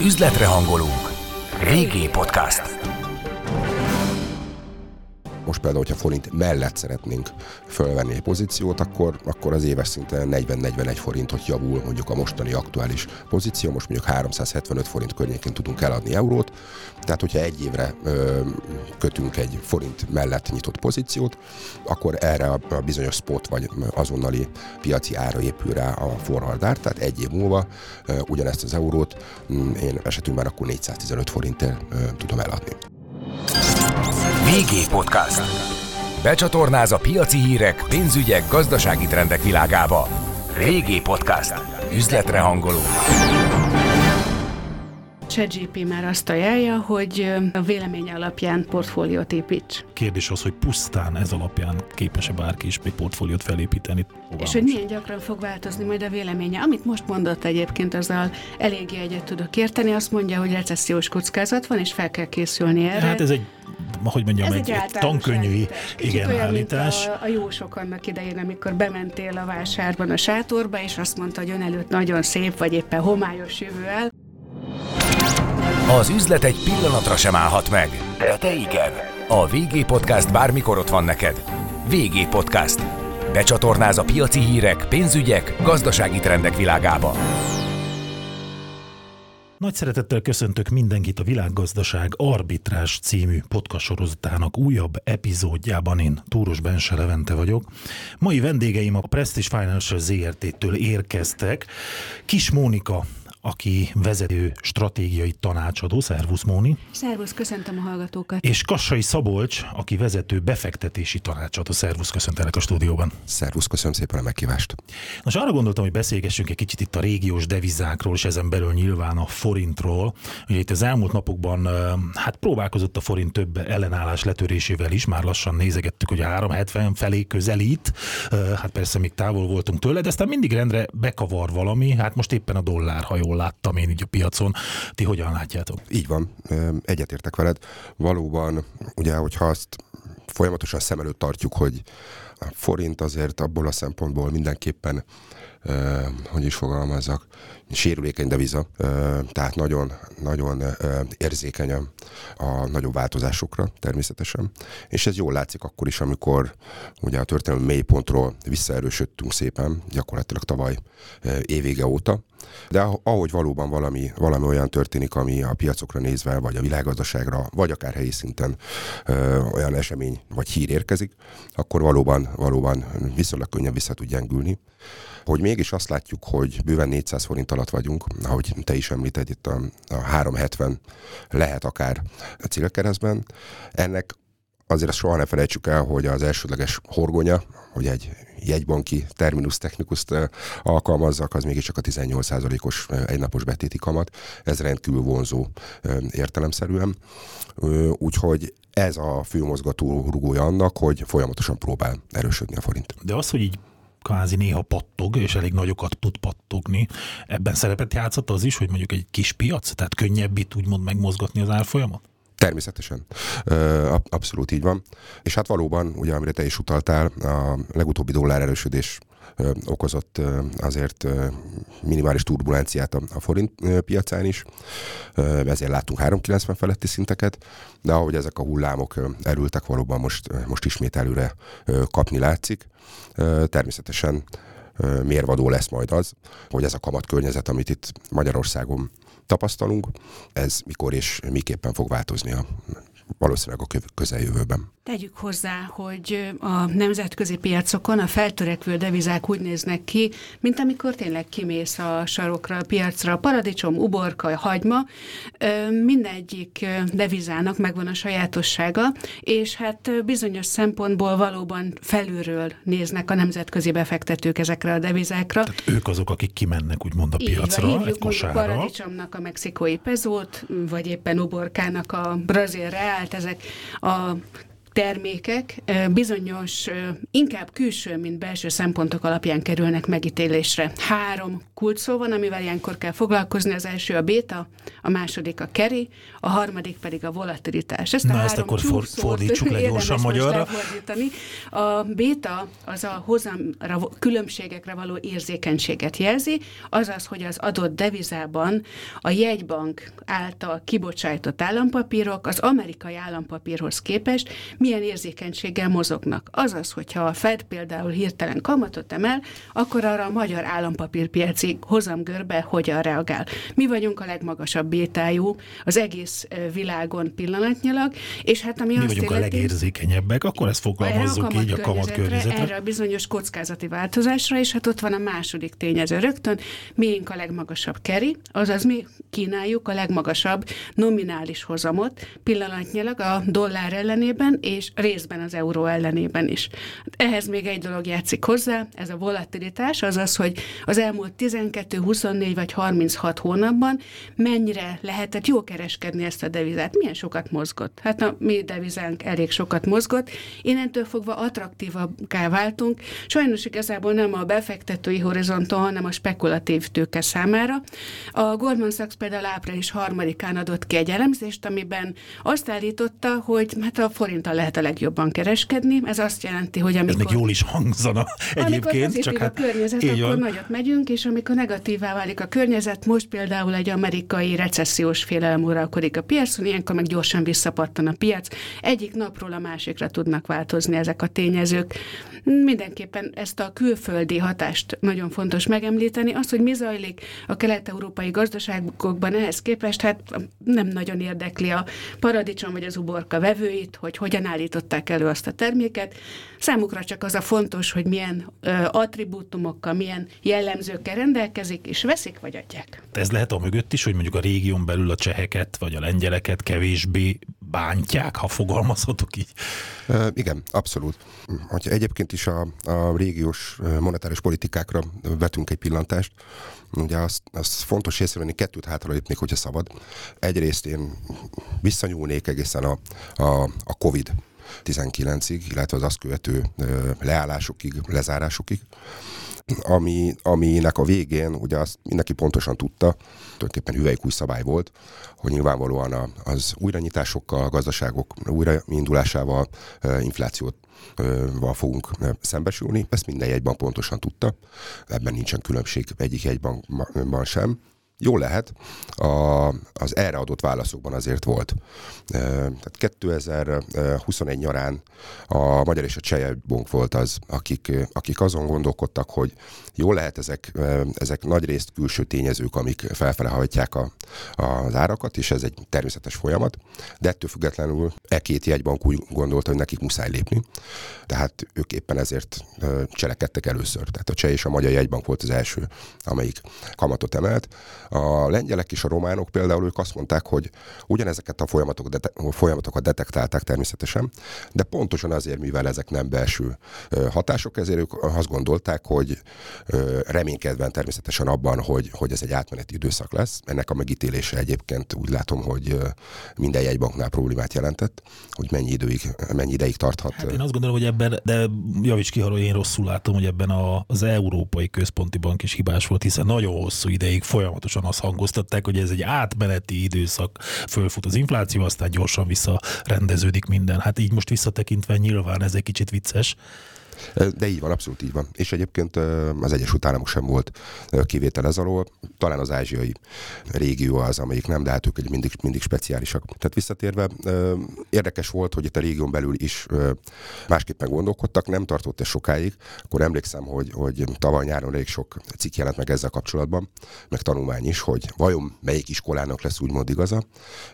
Üzletre hangolunk. VG Podcast. Most például, hogyha forint mellett szeretnénk fölvenni egy pozíciót, akkor, akkor az éves szinten 40-41 forintot javul mondjuk a mostani aktuális pozíció, most mondjuk 375 forint környékén tudunk eladni eurót, tehát hogyha egy évre ö, kötünk egy forint mellett nyitott pozíciót, akkor erre a, a bizonyos spot vagy azonnali piaci ára épül rá a forward ár, tehát egy év múlva ö, ugyanezt az eurót én esetünkben akkor 415 forintért ö, tudom eladni. VG Podcast. Becsatornáz a piaci hírek, pénzügyek, gazdasági trendek világába. VG Podcast. Üzletre hangoló. ChatGP már azt ajánlja, hogy a vélemény alapján portfóliót építs. Kérdés az, hogy pusztán ez alapján képes-e bárki is egy portfóliót felépíteni. És hogy milyen gyakran fog változni majd a véleménye. Amit most mondott egyébként, azzal eléggé egyet tudok érteni. Azt mondja, hogy recessziós kockázat van, és fel kell készülni erre. Hát ez egy hogy mondjam, Ez egy, egy tankönyvi igen, olyan, állítás. Mint a, a jósok annak idején, amikor bementél a vásárban a sátorba, és azt mondta, hogy ön előtt nagyon szép, vagy éppen homályos jövő el. Az üzlet egy pillanatra sem állhat meg, de te igen. A VG Podcast bármikor ott van neked. VG Podcast. Becsatornáz a piaci hírek, pénzügyek, gazdasági trendek világába. Nagy szeretettel köszöntök mindenkit a Világgazdaság Arbitrás című podcast sorozatának újabb epizódjában. Én Túros Bense Levente vagyok. Mai vendégeim a Prestige Financial ZRT-től érkeztek. Kis Mónika, aki vezető stratégiai tanácsadó, szervusz Móni. Szervusz, köszöntöm a hallgatókat. És Kassai Szabolcs, aki vezető befektetési tanácsadó, szervusz, köszöntelek a stúdióban. Szervusz, köszönöm szépen a meghívást. Most arra gondoltam, hogy beszélgessünk egy kicsit itt a régiós devizákról, és ezen belül nyilván a forintról. Ugye itt az elmúlt napokban hát próbálkozott a forint több ellenállás letörésével is, már lassan nézegettük, hogy a 370 felé közelít, hát persze még távol voltunk tőle, de aztán mindig rendre bekavar valami, hát most éppen a dollár, ha jól láttam én így a piacon. Ti hogyan látjátok? Így van, egyetértek veled. Valóban, ugye, hogyha azt folyamatosan szem előtt tartjuk, hogy a forint azért abból a szempontból mindenképpen hogy is fogalmazzak, sérülékeny deviza, tehát nagyon, nagyon érzékeny a, nagyobb változásokra természetesen, és ez jól látszik akkor is, amikor ugye a történelmi mélypontról visszaerősödtünk szépen, gyakorlatilag tavaly évvége óta, de ahogy valóban valami, valami olyan történik, ami a piacokra nézve, vagy a világgazdaságra, vagy akár helyi szinten ö, olyan esemény vagy hír érkezik, akkor valóban, valóban viszonylag könnyen vissza tud gyengülni hogy mégis azt látjuk, hogy bőven 400 forint alatt vagyunk, ahogy te is említed, itt a, a 370 lehet akár a célkeresztben. Ennek azért azt soha ne felejtsük el, hogy az elsődleges horgonya, hogy egy jegybanki terminus technikust alkalmazzak, az mégiscsak a 18%-os egynapos betéti kamat. Ez rendkívül vonzó értelemszerűen. Úgyhogy ez a főmozgató rugója annak, hogy folyamatosan próbál erősödni a forint. De az, hogy így kvázi néha pattog, és elég nagyokat tud pattogni. Ebben szerepet játszott az is, hogy mondjuk egy kis piac, tehát könnyebb itt úgymond megmozgatni az árfolyamat? Természetesen. Abszolút így van. És hát valóban, ugye amire te is utaltál, a legutóbbi dollár erősödés okozott azért minimális turbulenciát a forint piacán is, ezért láttunk 390 feletti szinteket, de ahogy ezek a hullámok erültek, valóban most, most ismét előre kapni látszik. Természetesen mérvadó lesz majd az, hogy ez a kamat környezet, amit itt Magyarországon tapasztalunk, ez mikor és miképpen fog változni a valószínűleg a közeljövőben. Tegyük hozzá, hogy a nemzetközi piacokon a feltörekvő devizák úgy néznek ki, mint amikor tényleg kimész a sarokra, a piacra, a paradicsom, uborka, hagyma, mindegyik devizának megvan a sajátossága, és hát bizonyos szempontból valóban felülről néznek a nemzetközi befektetők ezekre a devizákra. Tehát ők azok, akik kimennek úgymond a piacra, Így van, egy kosárra. paradicsomnak a mexikói pezót, vagy éppen uborkának a brazil reált, ezek a termékek bizonyos inkább külső, mint belső szempontok alapján kerülnek megítélésre. Három kulcsszó van, amivel ilyenkor kell foglalkozni. Az első a béta, a második a keri, a harmadik pedig a volatilitás. Ezt, Na, a ezt akkor for, fordítsuk le gyorsan magyarra. A béta az a hozamra, különbségekre való érzékenységet jelzi, azaz, hogy az adott devizában a jegybank által kibocsájtott állampapírok az amerikai állampapírhoz képest milyen érzékenységgel mozognak. Azaz, hogyha a Fed például hirtelen kamatot emel, akkor arra a magyar állampapírpiaci hozamgörbe hogyan reagál. Mi vagyunk a legmagasabb bétájú az egész világon pillanatnyilag, és hát ami Mi azt vagyunk illeti, a legérzékenyebbek, akkor ezt fogalmazzuk a így a kamat környezetre. Erre a bizonyos kockázati változásra, és hát ott van a második tényező rögtön, miénk a legmagasabb keri, azaz mi kínáljuk a legmagasabb nominális hozamot pillanatnyilag a dollár ellenében, és részben az euró ellenében is. Ehhez még egy dolog játszik hozzá, ez a volatilitás, azaz, hogy az elmúlt 12, 24 vagy 36 hónapban mennyire lehetett jó kereskedni ezt a devizát, milyen sokat mozgott. Hát a mi devizánk elég sokat mozgott, innentől fogva attraktívabbá váltunk, sajnos igazából nem a befektetői horizonton, hanem a spekulatív tőke számára. A Goldman Sachs például április harmadikán adott ki egy elemzést, amiben azt állította, hogy hát a forinttal lehet a legjobban kereskedni. Ez azt jelenti, hogy amikor... Még jól is hangzana egyébként. Csak hát, a környezet, akkor van. nagyot megyünk, és amikor negatívá válik a környezet, most például egy amerikai recessziós félelem uralkodik a piacon, ilyenkor meg gyorsan visszapattan a piac. Egyik napról a másikra tudnak változni ezek a tényezők. Mindenképpen ezt a külföldi hatást nagyon fontos megemlíteni. Az, hogy mi zajlik a kelet-európai gazdaságokban ehhez képest, hát nem nagyon érdekli a paradicsom vagy az uborka vevőit, hogy hogyan állították elő azt a terméket. Számukra csak az a fontos, hogy milyen ö, attribútumokkal, milyen jellemzőkkel rendelkezik, és veszik vagy adják. Ez lehet a mögött is, hogy mondjuk a régión belül a cseheket vagy a lengyeleket kevésbé bántják, ha fogalmazhatok így? E, igen, abszolút. Hogyha egyébként is a, a régiós monetáris politikákra vetünk egy pillantást, ugye azt, azt fontos észrevenni, kettőt hátralépnék, hogyha szabad. Egyrészt én visszanyúlnék egészen a, a, a COVID 19-ig, illetve az azt követő leállásokig, lezárásokig ami, aminek a végén, ugye azt mindenki pontosan tudta, tulajdonképpen hüvelykúj szabály volt, hogy nyilvánvalóan az újranyitásokkal, a gazdaságok újraindulásával, inflációt val fogunk szembesülni. Ezt minden jegyban pontosan tudta. Ebben nincsen különbség egyik jegybankban sem. Jó lehet, a, az erre adott válaszokban azért volt. Tehát 2021 nyarán a Magyar és a Cseh volt az, akik, akik azon gondolkodtak, hogy jó lehet ezek, ezek nagy részt külső tényezők, amik felfele hajtják a, az árakat, és ez egy természetes folyamat, de ettől függetlenül e két jegybank úgy gondolta, hogy nekik muszáj lépni. Tehát ők éppen ezért cselekedtek először. Tehát a cseh és a magyar jegybank volt az első, amelyik kamatot emelt. A lengyelek és a románok például ők azt mondták, hogy ugyanezeket a folyamatok, de, folyamatokat detektálták természetesen, de pontosan azért, mivel ezek nem belső hatások, ezért ők azt gondolták, hogy reménykedve természetesen abban, hogy, hogy ez egy átmeneti időszak lesz. Ennek a megítélése egyébként úgy látom, hogy minden jegybanknál problémát jelentett, hogy mennyi, időig, mennyi ideig tarthat. Hát én azt gondolom, hogy ebben, de javíts ki, ha én rosszul látom, hogy ebben az Európai Központi Bank is hibás volt, hiszen nagyon hosszú ideig folyamatosan azt hangoztatták, hogy ez egy átmeneti időszak, fölfut az infláció, aztán gyorsan visszarendeződik minden. Hát így most visszatekintve nyilván ez egy kicsit vicces. De így van, abszolút így van. És egyébként az Egyesült Államok sem volt kivétel ez alól. Talán az ázsiai régió az, amelyik nem, de hát ők mindig, mindig speciálisak. Tehát visszatérve, érdekes volt, hogy itt a régión belül is másképpen gondolkodtak, nem tartott ez sokáig. Akkor emlékszem, hogy, hogy tavaly nyáron elég sok cikk jelent meg ezzel kapcsolatban, meg tanulmány is, hogy vajon melyik iskolának lesz úgymond igaza,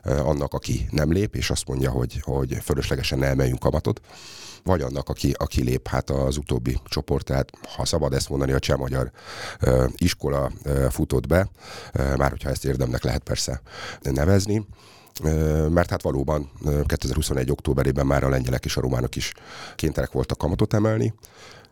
annak, aki nem lép, és azt mondja, hogy, hogy fölöslegesen emeljünk kamatot, vagy annak, aki, aki lép hát az utóbbi csoport, tehát ha szabad ezt mondani, a cseh-magyar iskola futott be, már hogyha ezt érdemnek lehet persze nevezni, mert hát valóban 2021. októberében már a lengyelek és a románok is kénytelenek voltak kamatot emelni,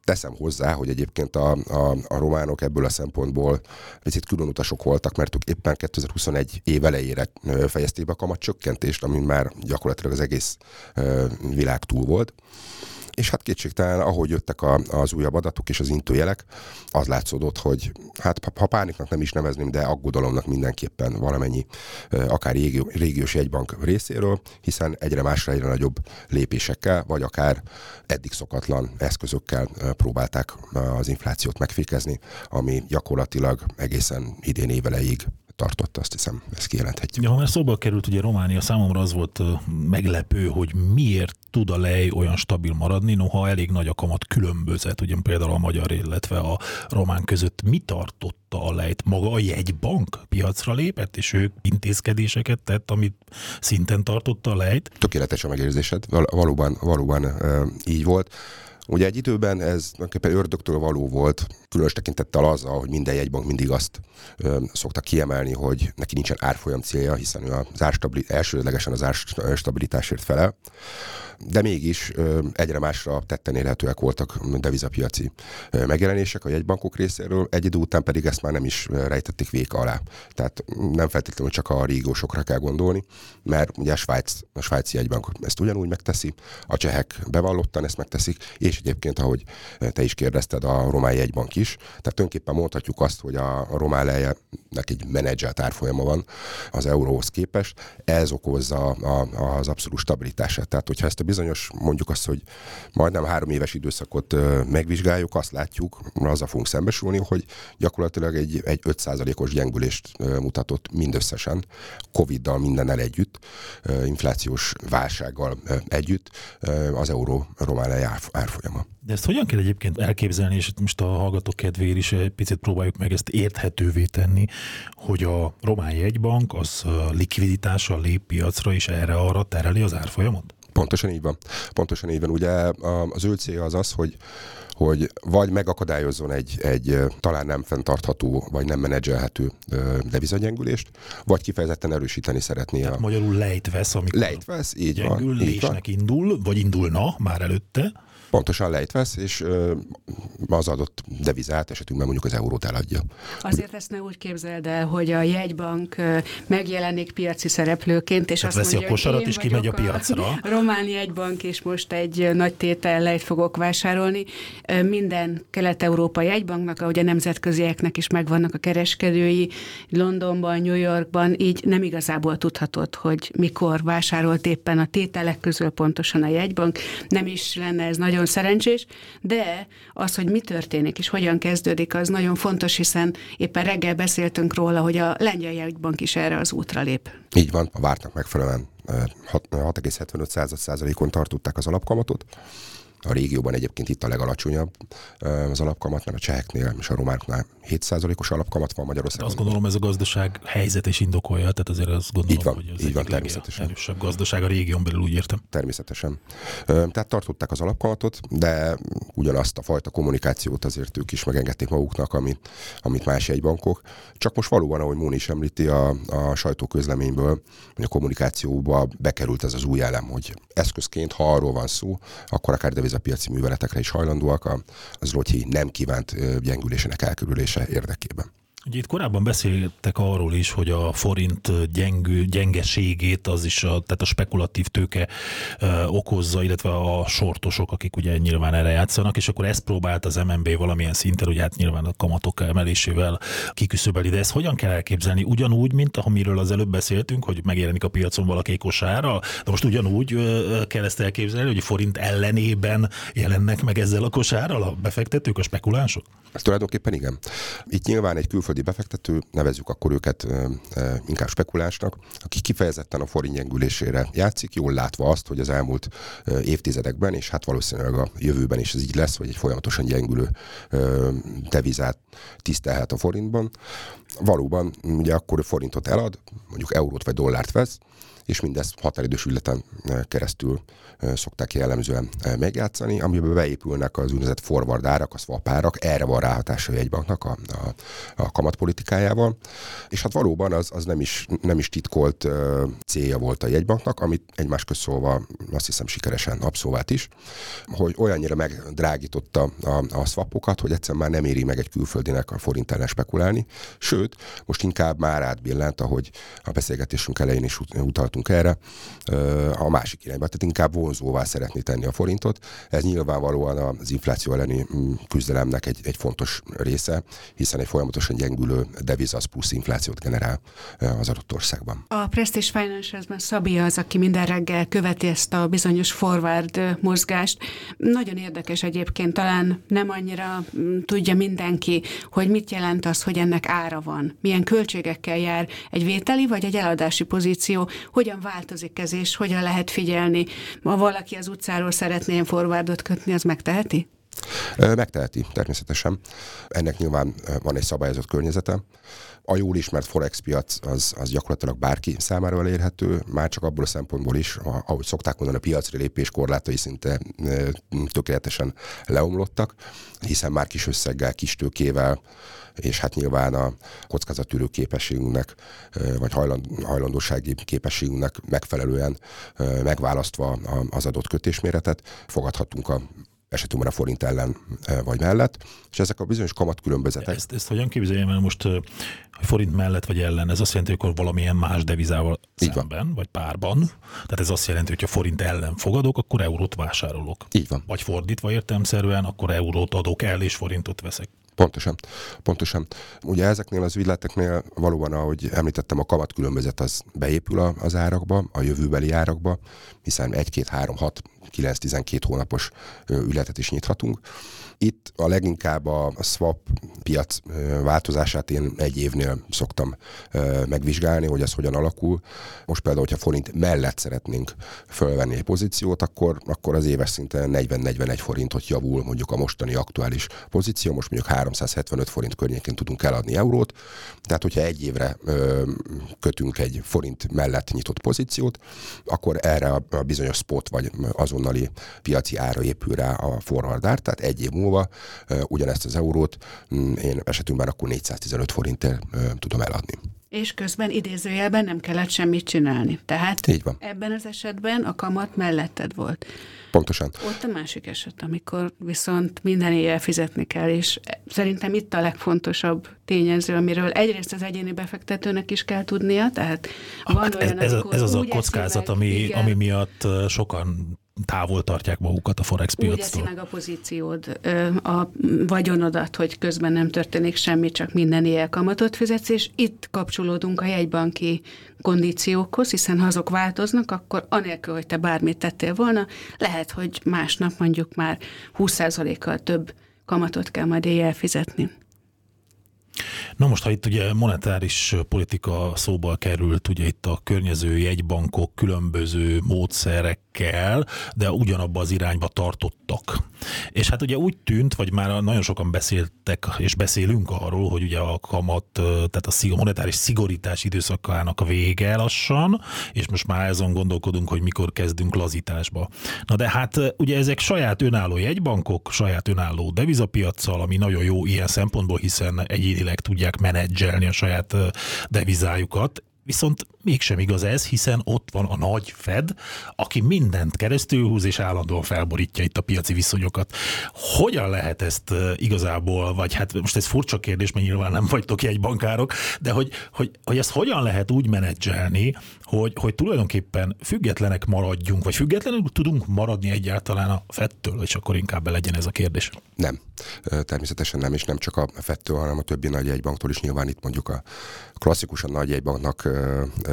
teszem hozzá, hogy egyébként a, a, a románok ebből a szempontból picit külön utasok voltak, mert ők éppen 2021 év elejére fejezték be a kamat csökkentést, amin már gyakorlatilag az egész világ túl volt és hát kétségtelen, ahogy jöttek a, az újabb adatok és az intőjelek, az látszódott, hogy hát ha pániknak nem is nevezném, de aggodalomnak mindenképpen valamennyi, akár régió, régiós jegybank részéről, hiszen egyre másra egyre nagyobb lépésekkel, vagy akár eddig szokatlan eszközökkel próbálták az inflációt megfékezni, ami gyakorlatilag egészen idén éveleig tartott, azt hiszem, ezt kijelenthetjük. Ja, ha már szóba került, ugye Románia számomra az volt meglepő, hogy miért tud a lej olyan stabil maradni, noha elég nagy a kamat különbözet, ugye például a magyar, illetve a román között. Mi tartotta a lejt? Maga a jegybank piacra lépett, és ők intézkedéseket tett, amit szinten tartotta a lejt? Tökéletes a megérzésed, Val- valóban, valóban uh, így volt. Ugye egy időben ez ördögtől való volt, különös tekintettel azzal, hogy minden jegybank mindig azt ö, szokta kiemelni, hogy neki nincsen árfolyam célja, hiszen ő az árstabilitás, elsődlegesen az árstabilitásért felel de mégis egyre másra tetten élhetőek voltak devizapiaci megjelenések a jegybankok részéről, egy idő után pedig ezt már nem is rejtették véka alá. Tehát nem feltétlenül csak a régósokra kell gondolni, mert ugye a, Svájc, a svájci jegybank ezt ugyanúgy megteszi, a csehek bevallottan ezt megteszik, és egyébként, ahogy te is kérdezted, a román jegybank is. Tehát tulajdonképpen mondhatjuk azt, hogy a, a román lejnek egy menedzselt árfolyama van az euróhoz képest, ez okozza az abszolút stabilitását. Tehát, hogyha ezt a bizonyos, mondjuk azt, hogy majdnem három éves időszakot megvizsgáljuk, azt látjuk, azzal fogunk szembesülni, hogy gyakorlatilag egy, egy 5%-os gyengülést mutatott mindösszesen, Covid-dal mindennel együtt, inflációs válsággal együtt az euró román árfolyama. De ezt hogyan kell egyébként elképzelni, és most a hallgatók kedvéért is egy picit próbáljuk meg ezt érthetővé tenni, hogy a román jegybank az likviditással lép piacra, és erre arra tereli az árfolyamot? Pontosan így van. Pontosan így van. Ugye az ő célja az az, hogy hogy vagy megakadályozzon egy, egy talán nem fenntartható, vagy nem menedzselhető devizagyengülést, vagy kifejezetten erősíteni szeretné. Tehát a... magyarul lejt vesz, amikor lejt vesz, így van. Így van. indul, vagy indulna már előtte pontosan lejtvesz, és az adott devizát, esetünkben mondjuk az eurót eladja. Azért ezt ne úgy képzeld el, hogy a jegybank megjelenik piaci szereplőként, és Tehát azt mondja, a kosarat, és kimegy a piacra. A román jegybank, és most egy nagy tétel lejt fogok vásárolni. Minden kelet-európai jegybanknak, ahogy a nemzetközieknek is megvannak a kereskedői, Londonban, New Yorkban, így nem igazából tudhatod, hogy mikor vásárolt éppen a tételek közül pontosan a jegybank. Nem is lenne ez nagyon nagyon szerencsés, de az, hogy mi történik és hogyan kezdődik, az nagyon fontos, hiszen éppen reggel beszéltünk róla, hogy a lengyel jegybank is erre az útra lép. Így van, a vártnak megfelelően 6,75 százalékon tartották az alapkamatot. A régióban egyébként itt a legalacsonyabb az alapkamat, mert a cseheknél és a románoknál 7%-os alapkamat van Magyarországon. De azt gondolom, ez a gazdaság helyzet és indokolja, tehát azért azt gondolom, így van, hogy ez így van, természetesen. erősebb gazdaság a régión belül, úgy értem. Természetesen. Tehát tartották az alapkamatot, de ugyanazt a fajta kommunikációt azért ők is megengedték maguknak, amit, amit más bankok. Csak most valóban, ahogy Móni is említi a, a sajtóközleményből, hogy a kommunikációba bekerült ez az új elem, hogy eszközként, ha arról van szó, akkor akár devizapiaci műveletekre is hajlandóak az Lotyi nem kívánt gyengülésének elkerülése érdekében. Ugye itt korábban beszéltek arról is, hogy a forint gyengű, gyengeségét az is, a, tehát a spekulatív tőke ö, okozza, illetve a sortosok, akik ugye nyilván erre játszanak, és akkor ezt próbált az MNB valamilyen szinten, hogy hát nyilván a kamatok emelésével kiküszöbeli, de ezt hogyan kell elképzelni? Ugyanúgy, mint amiről az előbb beszéltünk, hogy megjelenik a piacon valaki kosárral, de most ugyanúgy ö, kell ezt elképzelni, hogy a forint ellenében jelennek meg ezzel a kosárral a befektetők, a spekulánsok? Ez tulajdonképpen igen. Itt nyilván egy külföldi befektető, nevezzük akkor őket inkább spekulásnak, aki kifejezetten a forint gyengülésére játszik, jól látva azt, hogy az elmúlt évtizedekben, és hát valószínűleg a jövőben is ez így lesz, hogy egy folyamatosan gyengülő devizát tisztelhet a forintban, valóban ugye akkor forintot elad, mondjuk eurót vagy dollárt vesz, és mindezt határidős ügyleten keresztül szokták jellemzően megjátszani, amiben beépülnek az úgynevezett forward árak, a swap árak, erre van ráhatása a jegybanknak a, a, a kamatpolitikájával, és hát valóban az, az nem, is, nem is titkolt célja volt a jegybanknak, amit egymás közt szólva azt hiszem sikeresen abszolvált is, hogy olyannyira megdrágította a, a swapokat, hogy egyszerűen már nem éri meg egy külföldinek a forint ellen spekulálni, sőt, most inkább már átbillent, ahogy a beszélgetésünk elején is utaltunk erre, a másik irányba, tehát inkább vonzóvá szeretné tenni a forintot. Ez nyilvánvalóan az infláció elleni mm, küzdelemnek egy, egy fontos része, hiszen egy folyamatosan gyengülő deviz az plusz inflációt generál az adott országban. A Prestige Finance-ben Szabi az, aki minden reggel követi ezt a bizonyos forward mozgást. Nagyon érdekes egyébként, talán nem annyira mm, tudja mindenki, hogy mit jelent az, hogy ennek ára van, milyen költségekkel jár egy vételi vagy egy eladási pozíció, hogyan változik ez, és hogyan lehet figyelni. Ma valaki az utcáról szeretné forwardot kötni, az megteheti? Megteheti, természetesen. Ennek nyilván van egy szabályozott környezete. A jól ismert Forex piac az, az gyakorlatilag bárki számára elérhető, már csak abból a szempontból is, ahogy szokták mondani, a piacra lépés korlátai szinte tökéletesen leomlottak, hiszen már kis összeggel, kis tőkével, és hát nyilván a kockázattűrő képességünknek, vagy hajlandósági képességünknek megfelelően megválasztva az adott kötésméretet fogadhatunk a esetünkben a forint ellen vagy mellett, és ezek a bizonyos kamatkülönbözetek. Ezt, ezt hogyan képzeljem el most, hogy forint mellett vagy ellen? Ez azt jelenti, hogy akkor valamilyen más devizával Így szemben, van. vagy párban. Tehát ez azt jelenti, hogy ha forint ellen fogadok, akkor eurót vásárolok. Így van. Vagy fordítva értelmszerűen, akkor eurót adok el, és forintot veszek. Pontosan, pontosan. Ugye ezeknél az ügyleteknél valóban, ahogy említettem, a kamatkülönbözet az beépül az árakba, a jövőbeli árakba, hiszen 1, 2, 3, 6, 9-12 hónapos ügyletet is nyithatunk. Itt a leginkább a swap piac változását én egy évnél szoktam megvizsgálni, hogy ez hogyan alakul. Most például, hogyha forint mellett szeretnénk fölvenni egy pozíciót, akkor, akkor az éves szinten 40-41 forintot javul mondjuk a mostani aktuális pozíció, most mondjuk 375 forint környékén tudunk eladni eurót, tehát hogyha egy évre kötünk egy forint mellett nyitott pozíciót, akkor erre a, bizonyos spot vagy azonnali piaci ára épül rá a forward tehát egy év múlva múlva ugyanezt az eurót mm, én esetünkben akkor 415 forintért tudom eladni. És közben idézőjelben nem kellett semmit csinálni. Tehát Így van. ebben az esetben a kamat melletted volt. Pontosan. Ott a másik eset, amikor viszont minden éjjel fizetni kell, és szerintem itt a legfontosabb tényező, amiről egyrészt az egyéni befektetőnek is kell tudnia, tehát van hát olyan, ez, ez, ez az a kockázat, ami, ami miatt sokan távol tartják magukat a forex piactól. Úgy meg a pozíciód, a vagyonodat, hogy közben nem történik semmi, csak minden ilyen kamatot fizetsz, és itt kapcsolódunk a jegybanki kondíciókhoz, hiszen ha azok változnak, akkor anélkül, hogy te bármit tettél volna, lehet, hogy másnap mondjuk már 20%-kal több kamatot kell majd éjjel fizetni. Na most, ha itt ugye monetáris politika szóba került, ugye itt a környező jegybankok különböző módszerekkel, de ugyanabba az irányba tartottak. És hát ugye úgy tűnt, vagy már nagyon sokan beszéltek, és beszélünk arról, hogy ugye a kamat, tehát a monetáris szigorítás időszakának a vége lassan, és most már azon gondolkodunk, hogy mikor kezdünk lazításba. Na de hát ugye ezek saját önálló jegybankok, saját önálló devizapiacsal, ami nagyon jó ilyen szempontból, hiszen egyénileg tudják menedzselni a saját devizájukat, Viszont mégsem igaz ez, hiszen ott van a nagy Fed, aki mindent keresztül húz és állandóan felborítja itt a piaci viszonyokat. Hogyan lehet ezt igazából, vagy hát most ez furcsa kérdés, mert nyilván nem vagytok egy bankárok, de hogy, hogy, hogy ezt hogyan lehet úgy menedzselni, hogy, hogy tulajdonképpen függetlenek maradjunk, vagy függetlenül tudunk maradni egyáltalán a Fedtől, és akkor inkább legyen ez a kérdés? Nem. Természetesen nem, és nem csak a Fedtől, hanem a többi nagy egybanktól is. Nyilván itt mondjuk a klasszikusan nagy egybanknak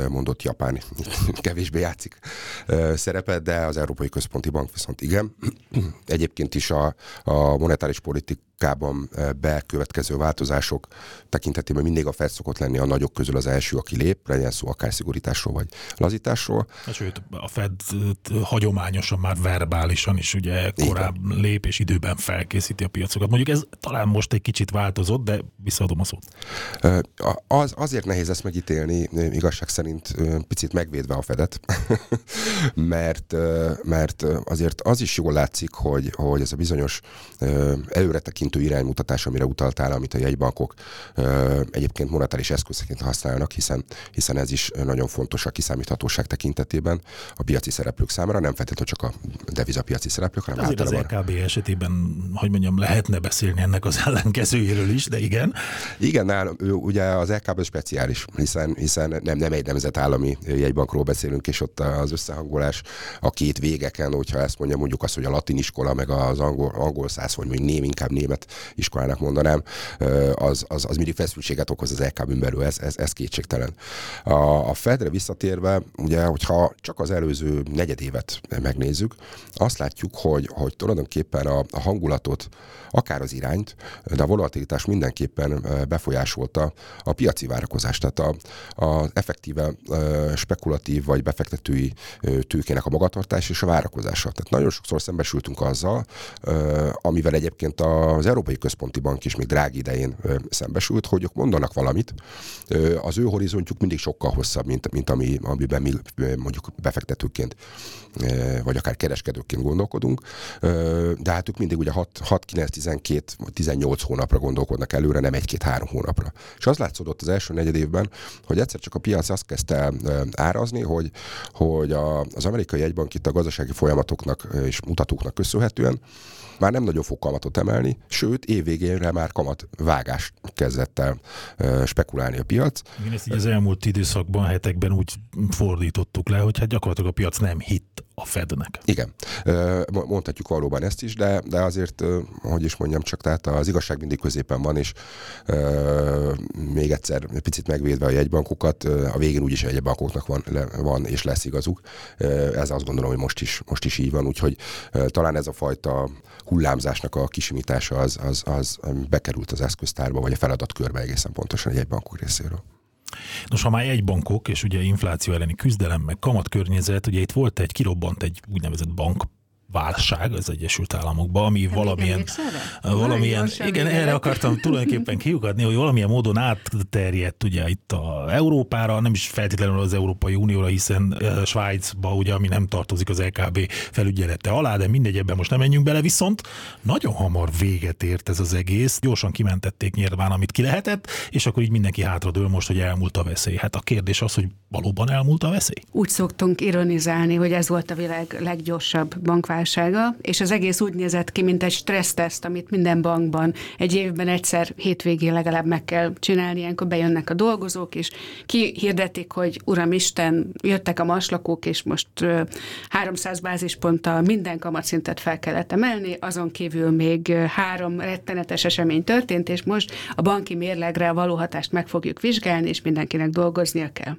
mondott Japán kevésbé játszik szerepet, de az Európai Központi Bank viszont igen. Egyébként is a, a monetáris politik politikában bekövetkező változások tekintetében mindig a Fed szokott lenni a nagyok közül az első, aki lép, legyen szó akár szigorításról vagy lazításról. Sőt, a Fed hagyományosan már verbálisan is ugye korábban lép és időben felkészíti a piacokat. Mondjuk ez talán most egy kicsit változott, de visszaadom a szót. Az, azért nehéz ezt megítélni, igazság szerint picit megvédve a Fedet, mert, mert azért az is jól látszik, hogy, hogy ez a bizonyos előretekintő iránymutatás, amire utaltál, amit a jegybankok egyébként monetáris eszközként használnak, hiszen, hiszen ez is nagyon fontos a kiszámíthatóság tekintetében a piaci szereplők számára, nem feltétlenül csak a devizapiaci szereplők, hanem Azért általában... az LKB esetében, hogy mondjam, lehetne beszélni ennek az ellenkezőjéről is, de igen. Igen, nál, ugye az LKB speciális, hiszen, hiszen nem, nem egy nemzetállami jegybankról beszélünk, és ott az összehangolás a két végeken, hogyha ezt mondja mondjuk azt, hogy a latin iskola, meg az angol, angol száz, vagy mondjuk ném, inkább német iskolának mondanám, az, az, az mindig feszültséget okoz az LKB-n belül, ez, ez, ez kétségtelen. A, a Fedre visszatérve, ugye, hogyha csak az előző negyedévet megnézzük, azt látjuk, hogy, hogy tulajdonképpen a, a hangulatot, akár az irányt, de a volatilitás mindenképpen befolyásolta a piaci várakozást, tehát a, a effektíve spekulatív vagy befektetői tőkének a magatartás és a várakozása. Tehát nagyon sokszor szembesültünk azzal, amivel egyébként az Európai Központi Bank is még drági idején szembesült, hogy ők mondanak valamit. Az ő horizontjuk mindig sokkal hosszabb, mint, mint ami, amiben mi mondjuk befektetőként vagy akár kereskedőként gondolkodunk, de hát ők mindig ugye 6, 9, 12, 18 hónapra gondolkodnak előre, nem egy-két-három hónapra. És az látszódott az első negyed évben, hogy egyszer csak a piac azt kezdte árazni, hogy, hogy a, az amerikai egybank itt a gazdasági folyamatoknak és mutatóknak köszönhetően már nem nagyon fog kamatot emelni, sőt, évvégénre már kamat vágást kezdett el spekulálni a piac. Igen, ezt így az elmúlt időszakban, hetekben úgy fordítottuk le, hogy hát gyakorlatilag a piac nem hitt a Fednek. Igen, mondhatjuk valóban ezt is, de, de azért, hogy is mondjam, csak tehát az igazság mindig középen van, és még egyszer picit megvédve a jegybankokat, a végén úgyis a jegybankoknak van, van és lesz igazuk. Ez azt gondolom, hogy most is, most is így van, úgyhogy talán ez a fajta hullámzásnak a kisimítása az, az, az bekerült az eszköztárba, vagy a feladatkörbe egészen pontosan egy bankok részéről. Nos, ha már egy bankok, és ugye infláció elleni küzdelem, meg kamatkörnyezet, ugye itt volt egy, kirobbant egy úgynevezett bank válság az Egyesült Államokban, ami Nem valamilyen, valamilyen igen, erre akartam tulajdonképpen kiukadni, hogy valamilyen módon átterjedt ugye itt a Európára, nem is feltétlenül az Európai Unióra, hiszen Svájcba ugye, ami nem tartozik az LKB felügyelete alá, de mindegy, ebben most nem menjünk bele, viszont nagyon hamar véget ért ez az egész, gyorsan kimentették nyilván, amit ki lehetett, és akkor így mindenki hátradől most, hogy elmúlt a veszély. Hát a kérdés az, hogy valóban elmúlt a veszély? Úgy szoktunk ironizálni, hogy ez volt a világ leggyorsabb bankválság válsága, és az egész úgy nézett ki, mint egy stresszteszt, amit minden bankban egy évben egyszer hétvégén legalább meg kell csinálni, ilyenkor bejönnek a dolgozók, és kihirdetik, hogy Uram Isten, jöttek a maslakók, és most 300 bázisponttal minden kamatszintet fel kellett emelni, azon kívül még három rettenetes esemény történt, és most a banki mérlegre való hatást meg fogjuk vizsgálni, és mindenkinek dolgoznia kell.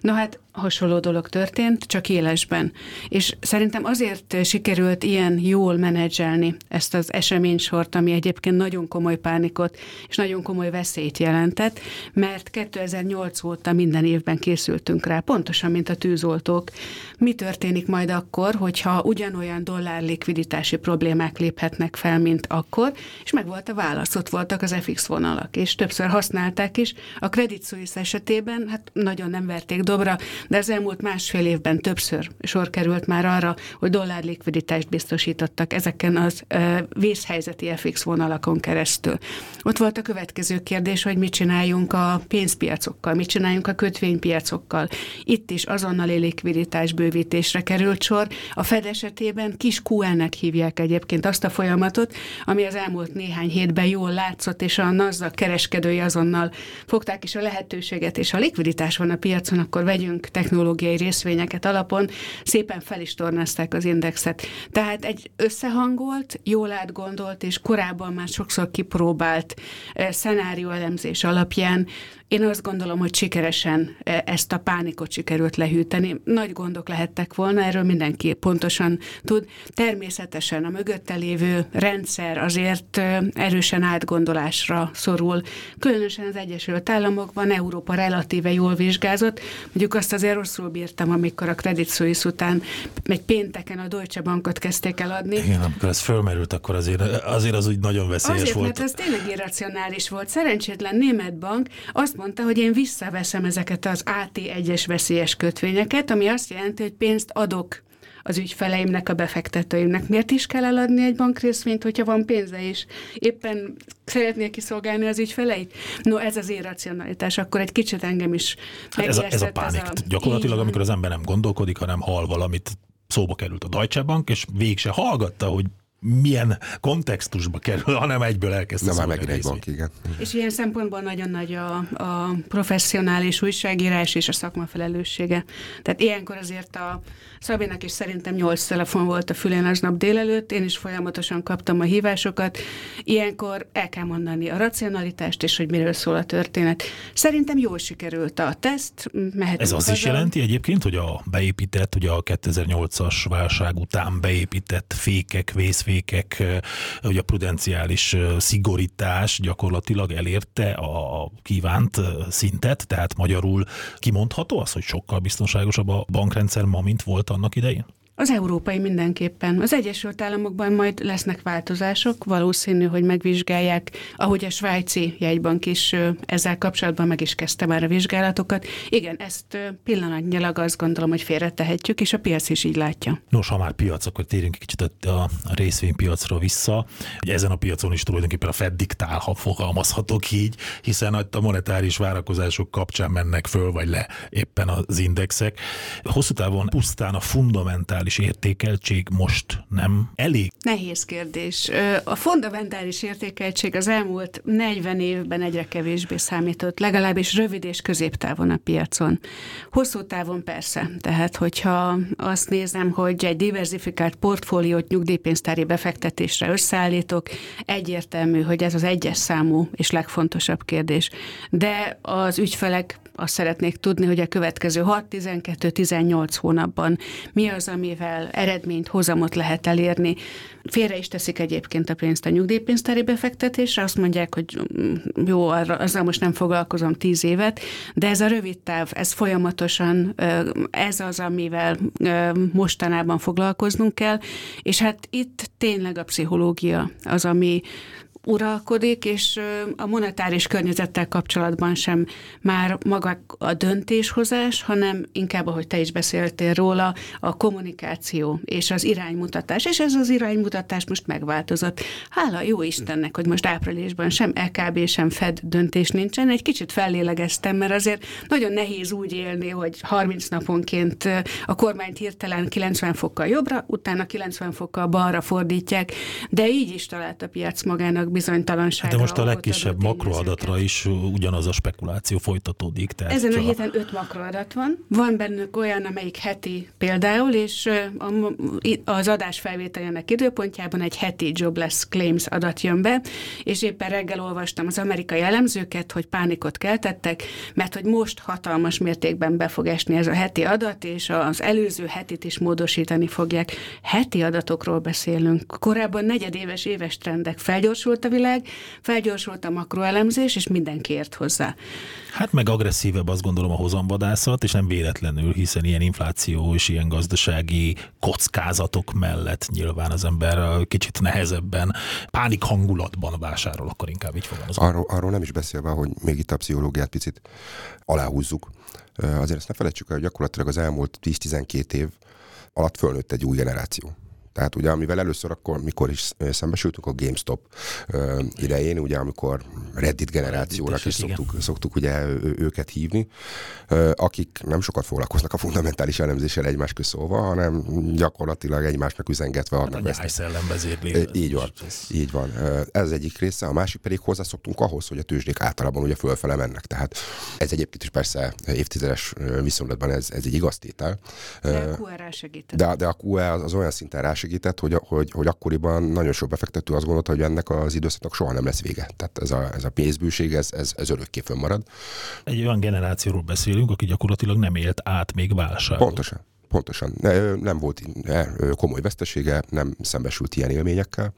No hát hasonló dolog történt, csak élesben. És szerintem azért sikerült ilyen jól menedzselni ezt az eseménysort, ami egyébként nagyon komoly pánikot és nagyon komoly veszélyt jelentett, mert 2008 óta minden évben készültünk rá, pontosan, mint a tűzoltók. Mi történik majd akkor, hogyha ugyanolyan dollár likviditási problémák léphetnek fel, mint akkor, és meg volt a válasz, ott voltak az FX vonalak, és többször használták is. A Credit Suisse esetében, hát nagyon nem verték dobra, de az elmúlt másfél évben többször sor került már arra, hogy dollár likviditást biztosítottak ezeken az vészhelyzeti FX vonalakon keresztül. Ott volt a következő kérdés, hogy mit csináljunk a pénzpiacokkal, mit csináljunk a kötvénypiacokkal. Itt is azonnali likviditás bővítésre került sor. A Fed esetében kis QN-nek hívják egyébként azt a folyamatot, ami az elmúlt néhány hétben jól látszott, és a NASDAQ kereskedői azonnal fogták is a lehetőséget, és ha likviditás van a piacon, akkor vegyünk technológiai részvényeket alapon, szépen fel is tornázták az indexet. Tehát egy összehangolt, jól átgondolt és korábban már sokszor kipróbált szenárió elemzés alapján Én azt gondolom, hogy sikeresen e, ezt a pánikot sikerült lehűteni. Nagy gondok lehettek volna, erről mindenki pontosan tud. Természetesen a mögötte lévő rendszer azért e, erősen átgondolásra szorul. Különösen az Egyesült Államokban Európa relatíve jól vizsgázott. Mondjuk azt azért rosszul bírtam, amikor a Credit Suisse után egy pénteken a Deutsche Bankot kezdték el adni. Igen, amikor ez fölmerült, akkor azért, azért az úgy nagyon veszélyes azért, volt. mert ez tényleg irracionális volt. Szerencsétlen német bank azt mondta, hogy én visszaveszem ezeket az AT1-es veszélyes kötvényeket, ami azt jelenti, hogy pénzt adok az ügyfeleimnek, a befektetőimnek. Miért is kell eladni egy bankrészvényt, hogyha van pénze is? Éppen szeretnél kiszolgálni az ügyfeleit? No, ez az irracionalitás, akkor egy kicsit engem is hát ez, a, ez a pánik. Ez a, Gyakorlatilag, amikor az ember nem gondolkodik, hanem hal valamit, szóba került a Deutsche Bank, és végig se hallgatta, hogy milyen kontextusba kerül, hanem egyből elkezdte Na már megint egy bank, igen. És ilyen szempontból nagyon nagy a, a professzionális újságírás és a szakma felelőssége. Tehát ilyenkor azért a Szabének is szerintem nyolc telefon volt a fülén aznap délelőtt, én is folyamatosan kaptam a hívásokat. Ilyenkor el kell mondani a racionalitást, és hogy miről szól a történet. Szerintem jól sikerült a teszt, mehetünk Ez azt haza. is jelenti egyébként, hogy a beépített, ugye a 2008-as válság után beépített fékek, vészfékek, fékek, hogy a prudenciális szigorítás gyakorlatilag elérte a kívánt szintet, tehát magyarul kimondható az, hogy sokkal biztonságosabb a bankrendszer ma, mint volt annak idején? Az európai mindenképpen. Az Egyesült Államokban majd lesznek változások, valószínű, hogy megvizsgálják, ahogy a svájci jegybank is ezzel kapcsolatban meg is kezdte már a vizsgálatokat. Igen, ezt pillanatnyilag azt gondolom, hogy félretehetjük, és a piac is így látja. Nos, ha már piac, akkor térjünk egy kicsit a részvénypiacra vissza. Ugye ezen a piacon is tulajdonképpen a Fed diktál, ha fogalmazhatok így, hiszen a monetáris várakozások kapcsán mennek föl vagy le éppen az indexek. Hosszú távon pusztán a fundamentális fundamentális értékeltség most nem elég? Nehéz kérdés. A fundamentális értékeltség az elmúlt 40 évben egyre kevésbé számított, legalábbis rövid és középtávon a piacon. Hosszú távon persze, tehát hogyha azt nézem, hogy egy diversifikált portfóliót nyugdíjpénztári befektetésre összeállítok, egyértelmű, hogy ez az egyes számú és legfontosabb kérdés. De az ügyfelek azt szeretnék tudni, hogy a következő 6-12-18 hónapban mi az, amivel eredményt, hozamot lehet elérni. Félre is teszik egyébként a pénzt a nyugdíjpénztári befektetésre, azt mondják, hogy mm, jó, azzal most nem foglalkozom 10 évet, de ez a rövid táv, ez folyamatosan, ez az, amivel mostanában foglalkoznunk kell, és hát itt tényleg a pszichológia az, ami uralkodik, és a monetáris környezettel kapcsolatban sem már maga a döntéshozás, hanem inkább, ahogy te is beszéltél róla, a kommunikáció és az iránymutatás. És ez az iránymutatás most megváltozott. Hála jó Istennek, hogy most áprilisban sem EKB, sem Fed döntés nincsen. Egy kicsit fellélegeztem, mert azért nagyon nehéz úgy élni, hogy 30 naponként a kormányt hirtelen 90 fokkal jobbra, utána 90 fokkal balra fordítják, de így is talált a piac magának bizonytalanságra. De most a legkisebb makroadatra is ugyanaz a spekuláció folytatódik. Tehát Ezen a héten öt makroadat van. Van bennük olyan, amelyik heti például, és az adás felvételének időpontjában egy heti jobless claims adat jön be, és éppen reggel olvastam az amerikai elemzőket, hogy pánikot keltettek, mert hogy most hatalmas mértékben be fog esni ez a heti adat, és az előző hetit is módosítani fogják. Heti adatokról beszélünk. Korábban negyedéves éves trendek felgyorsult a világ, felgyorsult a makroelemzés, és mindenki ért hozzá. Hát meg agresszívebb azt gondolom a hozamvadászat, és nem véletlenül, hiszen ilyen infláció és ilyen gazdasági kockázatok mellett nyilván az ember kicsit nehezebben, pánik hangulatban vásárol, akkor inkább így fogalmazom. Arról, arról nem is beszélve, hogy még itt a pszichológiát picit aláhúzzuk. Azért ezt ne felejtsük el, hogy gyakorlatilag az elmúlt 10-12 év alatt fölnőtt egy új generáció. Tehát ugye, amivel először akkor, mikor is szembesültünk a GameStop idején, ugye, amikor Reddit generációnak is szoktuk, szoktuk ugye őket hívni, akik nem sokat foglalkoznak a fundamentális elemzéssel egymás közszólva, hanem gyakorlatilag egymásnak üzengetve adnak hát a szellemvezérlé. Így van, így van. Ez egyik része, a másik pedig hozzászoktunk ahhoz, hogy a tőzsdék általában ugye fölfele mennek. Tehát ez egyébként is persze évtizedes viszonylatban ez, ez egy igaz tétel. De a QR segített. De, de a QR az, az olyan szinten rá hozzásegített, hogy, hogy, hogy akkoriban nagyon sok befektető azt gondolta, hogy ennek az időszaknak soha nem lesz vége. Tehát ez a, ez a pénzbűség, ez, ez, ez örökké fönnmarad. Egy olyan generációról beszélünk, aki gyakorlatilag nem élt át még válságot. Pontosan. Pontosan. Nem volt komoly vesztesége, nem szembesült ilyen élményekkel.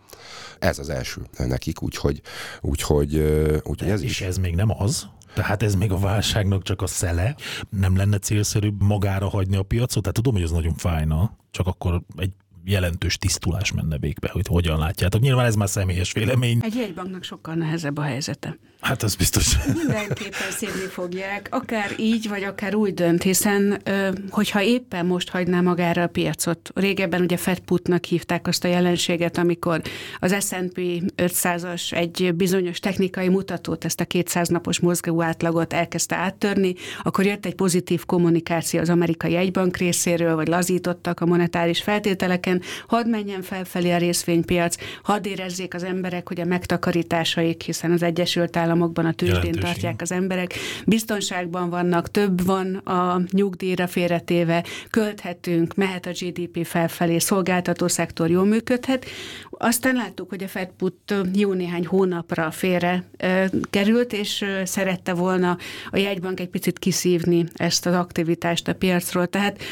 Ez az első nekik, úgyhogy, úgyhogy, úgyhogy ez és is. ez még nem az? Tehát ez még a válságnak csak a szele. Nem lenne célszerűbb magára hagyni a piacot? Tehát tudom, hogy ez nagyon fájna, csak akkor egy jelentős tisztulás menne végbe, hogy hogyan látjátok. Nyilván ez már személyes vélemény. Egy jegybanknak sokkal nehezebb a helyzete. Hát az biztos. Mindenképpen szívni fogják, akár így, vagy akár úgy dönt, hiszen hogyha éppen most hagyná magára a piacot, régebben ugye Fedputnak hívták azt a jelenséget, amikor az S&P 500-as egy bizonyos technikai mutatót, ezt a 200 napos mozgó átlagot elkezdte áttörni, akkor jött egy pozitív kommunikáció az amerikai egybank részéről, vagy lazítottak a monetáris feltételeken, hadd menjen felfelé a részvénypiac, hadd érezzék az emberek, hogy a megtakarításaik, hiszen az Egyesült Államok államokban a tőzsdén tartják az emberek, biztonságban vannak, több van a nyugdíjra félretéve, költhetünk, mehet a GDP felfelé, szolgáltató szektor jól működhet. Aztán láttuk, hogy a Fedput jó néhány hónapra félre e, került, és szerette volna a jegybank egy picit kiszívni ezt az aktivitást a piacról. Tehát